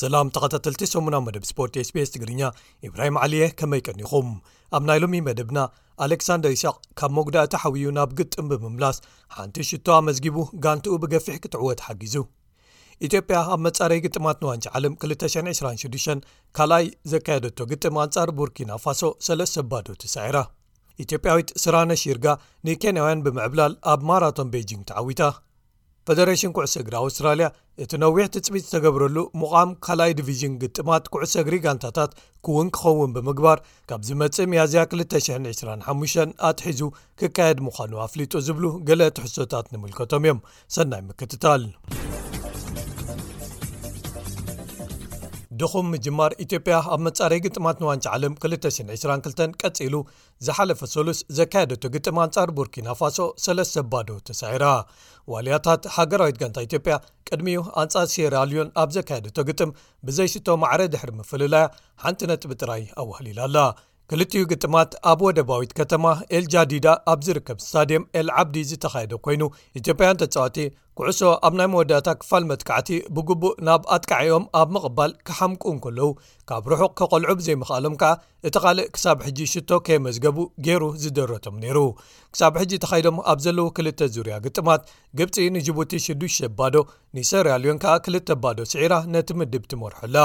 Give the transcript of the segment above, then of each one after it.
ሰላም ተኸታተልቲ ሰሙና መደብ ስፖርት ስቤስ ትግርኛ ኢብራሂም ዓሊየ ከመይ ቀኒኹም ኣብ ናይ ሎሚ መደብና ኣሌክሳንደር ይሳቅ ካብ መጉዳእቲ ሓውዩ ናብ ግጥም ብምምላስ ሓንቲ ሽቶ ኣመዝጊቡ ጋንትኡ ብገፊሕ ክትዕወት ሓጊዙ ኢትዮጵያ ኣብ መጻረይ ግጥማት ንዋንጫ ዓለም 226 ካልኣይ ዘካየደቶ ግጥም ኣንጻር ቡርኪና ፋሶ ሰለስተ ባዶ ተሳዒራ ኢትዮጵያዊት ስራነሽ ይርጋ ንኬንያውያን ብምዕብላል ኣብ ማራቶን ቤጂንግ ተዓዊታ ፈደረሽን ኩዕሶ እግሪ ኣውስትራልያ እቲ ነዊሕ ትፅቢት ዝተገብረሉ ምቛም ካልኣይ ዲቪዥን ግጥማት ኩዕሶ እግሪ ጋንታታት ክውን ክኸውን ብምግባር ካብ ዝመፅእ ሚያዝያ 225 ኣትሒዙ ክካየድ ምዃኑ ኣፍሊጡ ዝብሉ ገለ ትሕሶታት ንምልከቶም እዮም ሰናይ ምክትታል ድኹም ምጅማር ኢትዮጵያ ኣብ መፃረይ ግጥማት ንዋንጫ ዓለም 222 ቀፂሉ ዝሓለፈ ሰሉስ ዘካየደቶ ግጥም ኣንጻር ቡርኪናፋሶ ሰለስተ ባዶ ተሳዒራ። ዋልያታት ሃገራዊት ጋንታ ኢትዮጵያ ቅድሚኡ ኣንጻር ሴራልዮን ኣብ ዘካየደቶ ግጥም ብዘይስቶ ማዕረ ድሕሪ ምፍልላያ ሓንቲ ነጥቢ ጥራይ ኣዋህሊላ ኣላ። ክልቲኡ ግጥማት ኣብ ወደባዊት ከተማ ኤልጃዲዳ ኣብ ዝርከብ ስታድየም ኤልዓብዲ ዝተኻየደ ኮይኑ ኢትዮጵያን ተጻዋቲ ኩዕሶ ኣብ ናይ መወዳእታ ክፋል መጥቃዕቲ ብግቡእ ናብ ኣጥቃዒኦም ኣብ ምቕባል ክሓምቁ እንከለዉ ካብ ርሑቕ ከቐልዑ ብዘይምኽኣሎም ከኣ እቲ ካልእ ክሳብ ሕጂ ሽቶ ከየመዝገቡ ገይሩ ዝደረቶም ነይሩ ክሳብ ሕጂ ተኻይዶም ኣብ ዘለዉ ክልተ ዙርያ ግጥማት ግብፂ ንጅቡቲ 6ዱሽ ባዶ ንሰርያልዮን ከኣ ክልተ ባዶ ስዒራ ነቲ ምድብ ትመርሖላ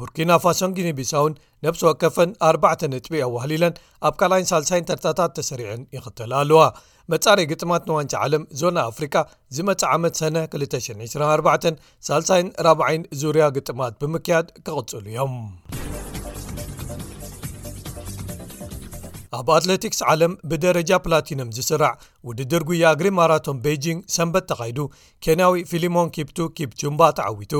ቡርኪና ፋሶን ጊኒቢሳውን ነብሲ ወከፈን ኣርባዕተ ነጥቢ ኣዋህሊለን ኣብ ካልይን ሳልሳይን ተርታታት ተሰሪዐን ይኽተላ ኣለዋ መፃረይ ግጥማት ንዋንጫ ዓለም ዞና ኣፍሪቃ ዝመፅእ ዓመት ሰነ 224 ሳልሳይን ራብዓይን ዙርያ ግጥማት ብምክያድ ክቕፅሉ እዮም ኣብ ኣትለቲክስ ዓለም ብደረጃ ፕላቲኖም ዝስራዕ ውድድር ጉያ ኣግሪ ማራቶን ቤጂንግ ሰንበት ተኻይዱ ኬንያዊ ፊሊሞን ኪፕቱ ኪፕቹምባ ተዓዊቱ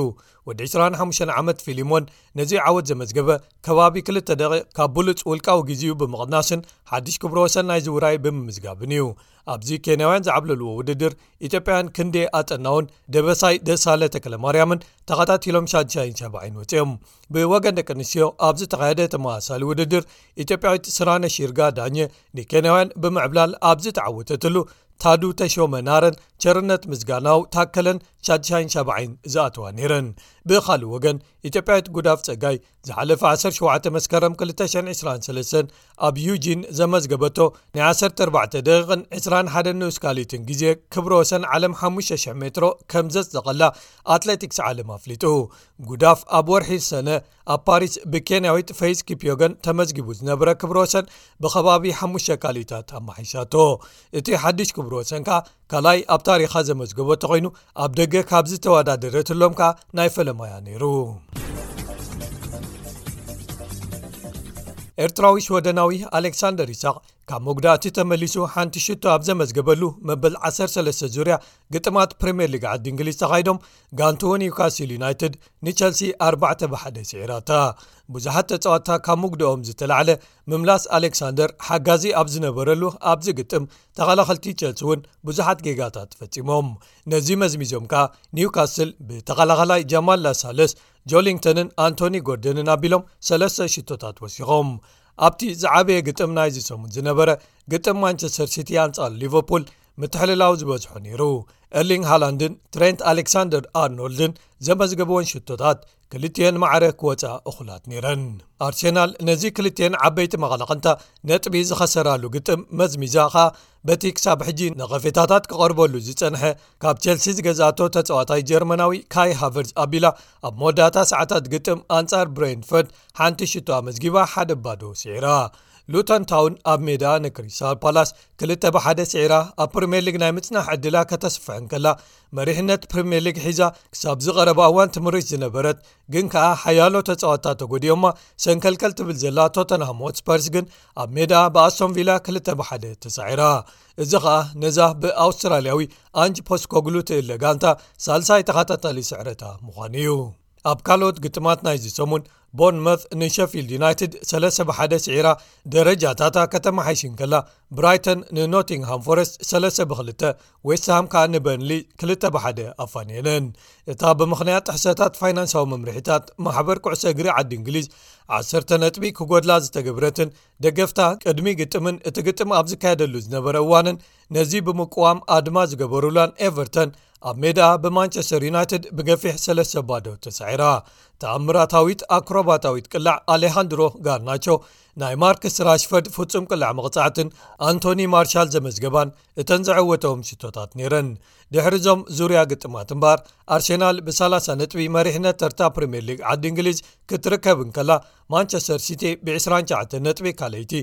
ወዲ 25 ዓመት ፊሊሞን ነዚ ዓወት ዘመዝገበ ከባቢ ክልተ ደቂ ካብ ብሉፅ ውልቃዊ ግዜኡ ብምቕናስን ሓድሽ ክብሮ ወሰን ናይ ዝውራይ ብምምዝጋብን እዩ ኣብዚ ኬንያውያን ዝዓብለልዎ ውድድር ኢትዮጵያን ክንዴ ኣጠናውን ደበሳይ ደሳለ ተክለማርያምን ተኸታቲሎም ሻድሻይን ሸባይን ወፅኦም ብወገን ደቂ ኣንስትዮ ኣብ ዝተኻየደ ተመሳሳሊ ውድድር ኢትዮጵያዊት ስራነሽርጋ ዳኘ ንኬንያውያን ብምዕብላል ኣብ ዝተዓወተትሉ ታዱ ተሾመ ናረን ቸርነት ምስጋናው ታከለን ሻድሻይን ሻባዓይን ዝኣተዋ ነይረን ብካልእ ወገን ኢትዮጵያዊት ጉዳፍ ፀጋይ ዝሓለፈ 17 መስከረም 223 ኣብ ዩጂን ዘመዝገበቶ ናይ 14 ደቂቕን 21 ንኡስ ካሊትን ግዜ ክብሮ ወሰን ዓለም 5000 ሜትሮ ከም ዘፅደቐላ ኣትሌቲክስ ዓለም ኣፍሊጡ ጉዳፍ ኣብ ወርሒ ዝሰነ ኣብ ፓሪስ ብኬንያዊት ፈይስ ክፕዮገን ተመዝጊቡ ዝነብረ ክብሮ ሰን ብከባቢ ሓሙሽ ካልኢታት ኣመሓይሻቶ እቲ ሓድሽ ክብሮ ሰን ከኣ ካልይ ኣብ ታሪኻ ዘመዝገቦ እተኮይኑ ኣብ ደገ ካብ ዝተወዳደረትሎም ከኣ ናይ ፈለማያ ነይሩ ኤርትራዊ ሽወደናዊ ኣሌክሳንደር ይሳቅ ካብ መጉዳእቲ ተመሊሱ ሓንቲ ሽቶ ኣብ ዘመዝገበሉ መበል 13 ዙርያ ግጥማት ፕሪምየር ሊግ ዓዲ እንግሊዝ ተካይዶም ጋንቲውን ዩካስል ዩናይትድ ንቸልሲ ኣርባዕተ ብሓደ ስዒራታ ብዙሓት ተጻዋታ ካብ ምጉድኦም ዝተላዕለ ምምላስ ኣሌክሳንደር ሓጋዚ ኣብ ዝነበረሉ ኣብዚ ግጥም ተኸላኸልቲ ቸልሲ እውን ብዙሓት ጌጋታት ፈጺሞም ነዚ መዝሚዞም ከኣ ኒውካስል ብተኸላኸላይ ጀማል ላሳለስ ጆሊንግቶንን ኣንቶኒ ጎርደንን ኣቢሎም ሰለስተ ሽቶታት ወሲኾም ኣብቲ ዝዓበየ ግጥም ናይ ዝሰሙን ዝነበረ ግጥም ማንቸስተር ሲቲ ኣንጻር ሊቨርፑል ምትሕልላው ዝበዝሖ ነይሩ ኤርሊንግ ሃላንድን ትሬንት ኣሌክሳንደር ኣርኖልድን ዘመዝገበዎን ሽቶታት ክልትዮን ማዕረ ክወፅኣ እኹላት ነይረን ኣርሴናል ነዚ ክልትዮን ዓበይቲ መቐላቕንታ ነጥቢ ዝኸሰራሉ ግጥም መዝሚዛ ኸኣ በቲ ክሳብ ሕጂ ነቐፌታታት ክቐርበሉ ዝፀንሐ ካብ ቸልሲ ዝገዛእቶ ተፀዋታይ ጀርመናዊ ካይ ሃቨርስ ኣቢላ ኣብ መወዳእታ ሰዓታት ግጥም ኣንፃር ብሬንፈርድ ሓንቲ ሽቶ ኣመዝጊባ ሓደ ባዶ ስዒራ ሉተንታውን ኣብ ሜዳ ንክሪስታል ፓላስ ክልተ ብሓደ ስዒራ ኣብ ፕሪምየር ሊግ ናይ ምጽናሕ ዕድላ ከተስፍሕ እንከላ መሪሕነት ፕሪምየር ሊግ ሒዛ ክሳብ ዝቐረባ እዋን ትምርሽ ዝነበረት ግን ከኣ ሓያሎ ተጻዋታ ተጎዲኦማ ሰንከልከል ትብል ዘላ ቶተናም ዎትስፐርስ ግን ኣብ ሜዳ ብኣስቶንቪላ ክልተ ብሓደ ተሳዒራ እዚ ኸኣ ነዛ ብኣውስትራልያዊ ኣንጅ ፖስኮግሉ ትእለ ጋንታ ሳልሳይ ተኸታታሊ ስዕረታ ምዃኑ እዩ ኣብ ካልኦት ግጥማት ናይዚ ሰሙን ቦርንመዝ ንሸፊልድ ዩናይትድ ሰለስተ ብሓደ ስዒራ ደረጃታታ ከተመሓይሽ እንከላ ብራይተን ንኖቲንግሃም ፎረስት ሰለስተ ብክልተ ዌስትሃም ከኣ ንበርንሊ ክልተ ብሓደ ኣፋንየነን እታ ብምኽንያት ጥሕሰታት ፋይናንሳዊ መምርሒታት ማሕበር ኩዕሰ እግሪ ዓዲ እንግሊዝ ዓሰርተ ነጥቢ ክጎድላ ዝተገብረትን ደገፍታ ቅድሚ ግጥምን እቲ ግጥም ኣብ ዝካየደሉ ዝነበረ እዋንን ነዚ ብምቅዋም ኣድማ ዝገበሩላን ኤቨርተን ኣብ ሜድኣ ብማንቸስተር ዩናይትድ ብገፊሕ ሰለስተ ባዶ ተሳዒራ ተኣምራታዊት ኣክሮባታዊት ቅላዕ ኣሌሃንድሮ ጋርናቾ ናይ ማርክስ ራሽፈርድ ፍጹም ቅላዕ መቕጻዕትን ኣንቶኒ ማርሻል ዘመዝገባን እተን ዘዐወቶም ሽቶታት ነይረን ድሕሪ ዞም ዙርያ ግጥማት እምባር ኣርሴናል ብ30 ነጥቢ መሪሕነት ተርታ ፕሪምየር ሊግ ዓዲ እንግሊዝ ክትርከብ እንከላ ማንቸስተር ሲቲ ብ29 ነጥቢ ካልይቲ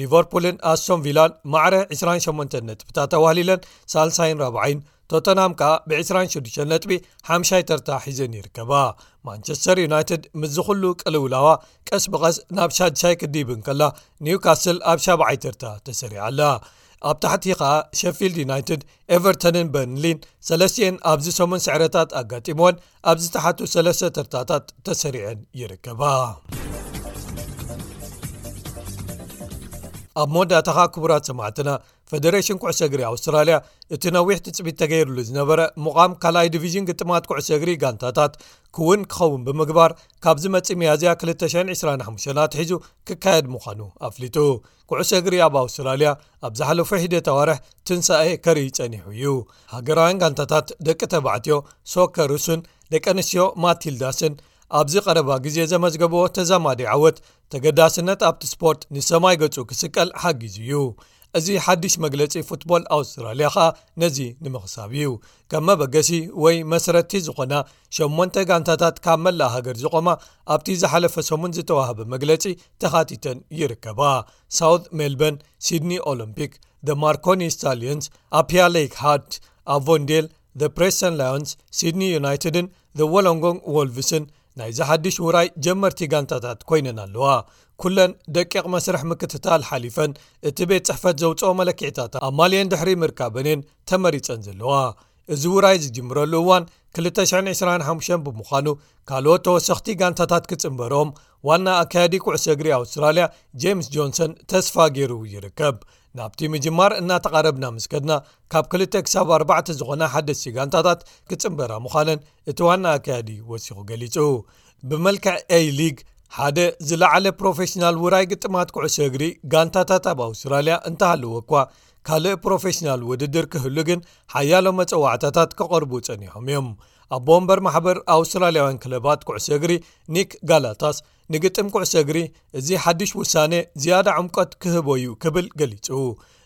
ሊቨርፑልን ኣስቶን ቪላን ማዕረ 28 ነጥብታ ተዋህሊለን ሳልሳይን ራብዓይን ቶተናም ከኣ ብ26 ነጥቢ ሓምሻይ ተርታ ሒዘን ይርከባ ማንቸስተር ዩናይትድ ምስዚ ኩሉ ቅልውላዋ ቀስ ብቐስ ናብ ሻድሻይ ክዲብ እንከላ ኒውካስል ኣብ ሻብዓይ ተርታ ተሰሪዓ ኣላ ኣብ ታሕቲ ከኣ ሸፊልድ ዩናይትድ ኤቨርተንን በርንሊን ሰለስትኤን ኣብዚ ሰሙን ስዕረታት ኣጋጢምዎን ኣብ ዝተሓቱ ሰለስተ ተርታታት ተሰሪዐን ይርከባ ኣብ መወዳእታኻ ክቡራት ሰማዕትና ፈደሬሽን ኩዕሰ እግሪ ኣውስትራልያ እቲ ነዊሕ ትፅቢት ተገይርሉ ዝነበረ ሙቓም ካልኣይ ዲቪዥን ግጥማት ኩዕሰ እግሪ ጋንታታት ክውን ክኸውን ብምግባር ካብዚ መፂ መያዝያ 225 ናትሒዙ ክካየድ ምዃኑ ኣፍሊጡ ኩዕሶ እግሪ ኣብ ኣውስትራልያ ኣብ ዝሓለፉ ሒደት ኣዋርሕ ትንሳኤ ከርኢ ጸኒሑ እዩ ሃገራውያን ጋንታታት ደቂ ተባዕትዮ ሶከርሱን ደቂ ኣንስትዮ ማቲልዳስን ኣብዚ ቀረባ ግዜ ዘመዝገብዎ ተዛማዲ ዓወት ተገዳስነት ኣብቲ ስፖርት ንሰማይ ገጹ ክስቀል ሓጊዙ እዩ እዚ ሓድሽ መግለጺ ፉትቦል ኣውስትራልያ ከኣ ነዚ ንምኽሳብ እዩ ከም መበገሲ ወይ መስረቲ ዝኾና ሸሞንተ ጋንታታት ካብ መላእ ሃገር ዝቖማ ኣብቲ ዝሓለፈ ሰሙን ዝተዋህበ መግለጺ ተኻቲተን ይርከባ ሳውት ሜልበርን ሲድኒ ኦሎምፒክ the ማርኮኒ ስታሊንስ ኣያ ሌክ ሃርት ኣቮንዴል the ፕሬሰን ላዮንስ ሲድኒ ዩናይትድን the ወሎንጎን ዎልቭስን ናይዚ ሓድሽ ውራይ ጀመርቲ ጋንታታት ኮይነን ኣለዋ ኩለን ደቂቕ መስርሕ ምክትታል ሓሊፈን እቲ ቤት ጽሕፈት ዘውፅኦ መለክዒታት ኣማልየን ድሕሪ ምርካበንን ተመሪፀን ዘለዋ እዚ ውራይ ዝጅምረሉ እዋን 225 ብምዃኑ ካልኦት ተወሰኽቲ ጋንታታት ክጽምበሮም ዋና ኣካያዲ ኩዕሶ እግሪ ኣውስትራልያ ጀምስ ጆንሰን ተስፋ ገይሩ ይርከብ ናብቲ ምጅማር እናተቓረብና ምስ ከድና ካብ 2 ክሳብ 4 ዝኾና ሓደስቲ ጋንታታት ክጽምበራ ምዃነን እቲ ዋና ኣካያዲ ወሲኹ ገሊጹ ብመልክዕ a ሊግ ሓደ ዝለዓለ ፕሮፌሽናል ውራይ ግጥማት ኩዕሶ እግሪ ጋንታታት ኣብ ኣውስትራልያ እንተሃለዎ እኳ ካልእ ፕሮፌሽናል ውድድር ክህሉ ግን ሓያሎ መጸዋዕታታት ከቐርቡ ጸኒሖም እዮም ኣቦ ወንበር ማሕበር ኣውስትራልያውያን ክለባት ኩዕሶ እግሪ ኒክ ጋላታስ ንግጥም ኩዕሶ እግሪ እዚ ሓድሽ ውሳነ ዝያዳ ዕምቀት ክህቦ እዩ ክብል ገሊጹ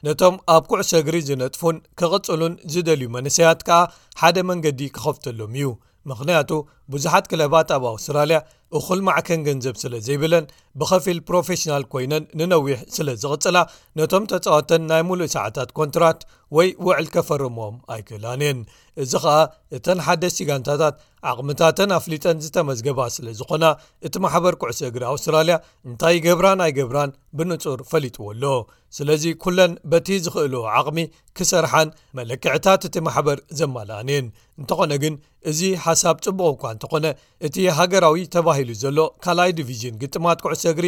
ነቶም ኣብ ኩዕሶ እግሪ ዝነጥፉን ክቕጽሉን ዝደልዩ መንሰያት ከኣ ሓደ መንገዲ ክኸፍተሎም እዩ ምኽንያቱ ብዙሓት ክለባት ኣብ ኣውስትራልያ እኹል ማዕከን ገንዘብ ስለ ዘይብለን ብኸፊል ፕሮፌሽናል ኮይነን ንነዊሕ ስለ ዝቕጽላ ነቶም ተጻወተን ናይ ሙሉእ ሰዓታት ኮንትራት ወይ ውዕል ከፈርምዎም ኣይክእላን እየን እዚ ኸኣ እተን ሓደስቲ ጋንታታት ዓቕምታተን ኣፍሊጠን ዝተመዝገባ ስለ ዝኾና እቲ ማሕበር ኩዕሶ እግሪ ኣውስትራልያ እንታይ ይገብራን ኣይገብራን ብንጹር ፈሊጥዎ ኣሎ ስለዚ ኩለን በቲ ዝኽእልዎ ዓቕሚ ክሰርሓን መለክዕታት እቲ ማሕበር ዘማልኣን እየን እንተኾነ ግን እዚ ሓሳብ ጽቡቕ እኳ እንተኾነ እቲ ሃገራዊ ተባሂሉ ዘሎ ካልኣይ ዲቪዥን ግጥማት ኩዕሶ እግሪ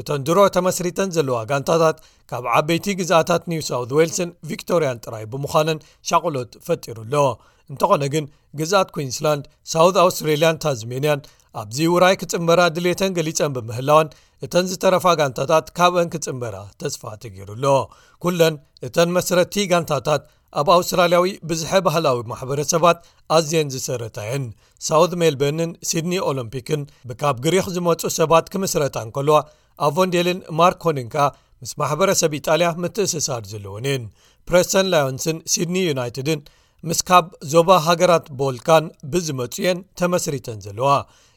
እቶን ድሮ ተመስሪተን ዘለዋ ጋንታታት ካብ ዓበይቲ ግዝኣታት ኒው ሳውት ዌልስን ቪክቶርያን ጥራይ ብምዃነን ሻቕሎት ፈጢሩ ኣሎ እንተኾነ ግን ግዝኣት ኩንስላንድ ሳውት ኣውስትራልያን ታዝሜንያን ኣብዚ ውራይ ክጽምበራ ድሌተን ገሊጸን ብምህላዋን እተን ዝተረፋ ጋንታታት ካብአን ክጽምበራ ተስፋ ተገይሩ ኣሎ ኩለን እተን መስረቲ ጋንታታት ኣብ ኣውስትራልያዊ ብዝሐ ባህላዊ ማሕበረሰባት ኣዝየን ዝሰረታየን ሳውት ሜልበንን ሲድኒ ኦሎምፒክን ብካብ ግሪኽ ዝመፁ ሰባት ክምስረታ እንከልዋ ኣቮንዴልን ማርኮንን ከኣ ምስ ማሕበረሰብ ኢጣልያ ምትእስሳር ዘለዎን እየን ፕረስተን ላዮንስን ሲድኒ ዩናይትድን ምስ ካብ ዞባ ሃገራት ቦልካን ብዝመፁ እየን ተመስሪተን ዘለዋ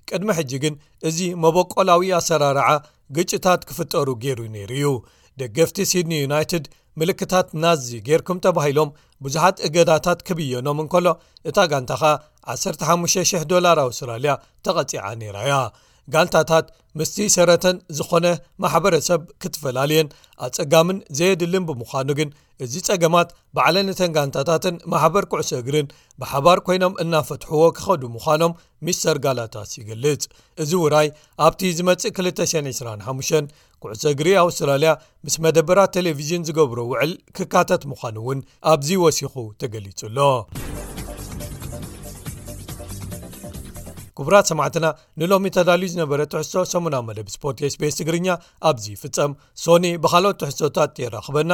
ቅድሚ ሕጂ ግን እዚ መበቆላዊ ኣሰራርዓ ግጭታት ክፍጠሩ ገይሩ ነይሩ እዩ ደገፍቲ ሲድኒ ዩናይትድ ምልክታት ናዚ ጌርኩም ተባሂሎም ብዙሓት እገዳታት ክብየኖም እንከሎ እታ ጋንታ ኸኣ 15,0000 ዶላር ኣውስትራልያ ተቐጺዓ ነይራ እያ ጋንታታት ምስቲ ሰረተን ዝኾነ ማሕበረሰብ ክትፈላልየን ኣጸጋምን ዘየድልን ብምዃኑ ግን እዚ ጸገማት ባዕለንተን ጋንታታትን ማሕበር ኩዕሶ እግርን ብሓባር ኮይኖም እናፈትሕዎ ክኸዱ ምዃኖም ሚስተር ጋላታስ ይገልጽ እዚ ውራይ ኣብቲ ዝመጽእ 225 ኩዕሶ እግሪ ኣውስትራልያ ምስ መደበራት ቴሌቭዥን ዝገብሮ ውዕል ክካተት ምዃኑ እውን ኣብዚ ወሲኹ ተገሊጹ ኣሎ ክቡራት ሰማዕትና ንሎሚ ተዳልዩ ዝነበረ ትሕዝቶ ሰሙናዊ መደብ ስፖርት ስቤስ ትግርኛ ኣብዚ ፍጸም ሶኒ ብካልኦት ትሕዝቶታት የራኽበና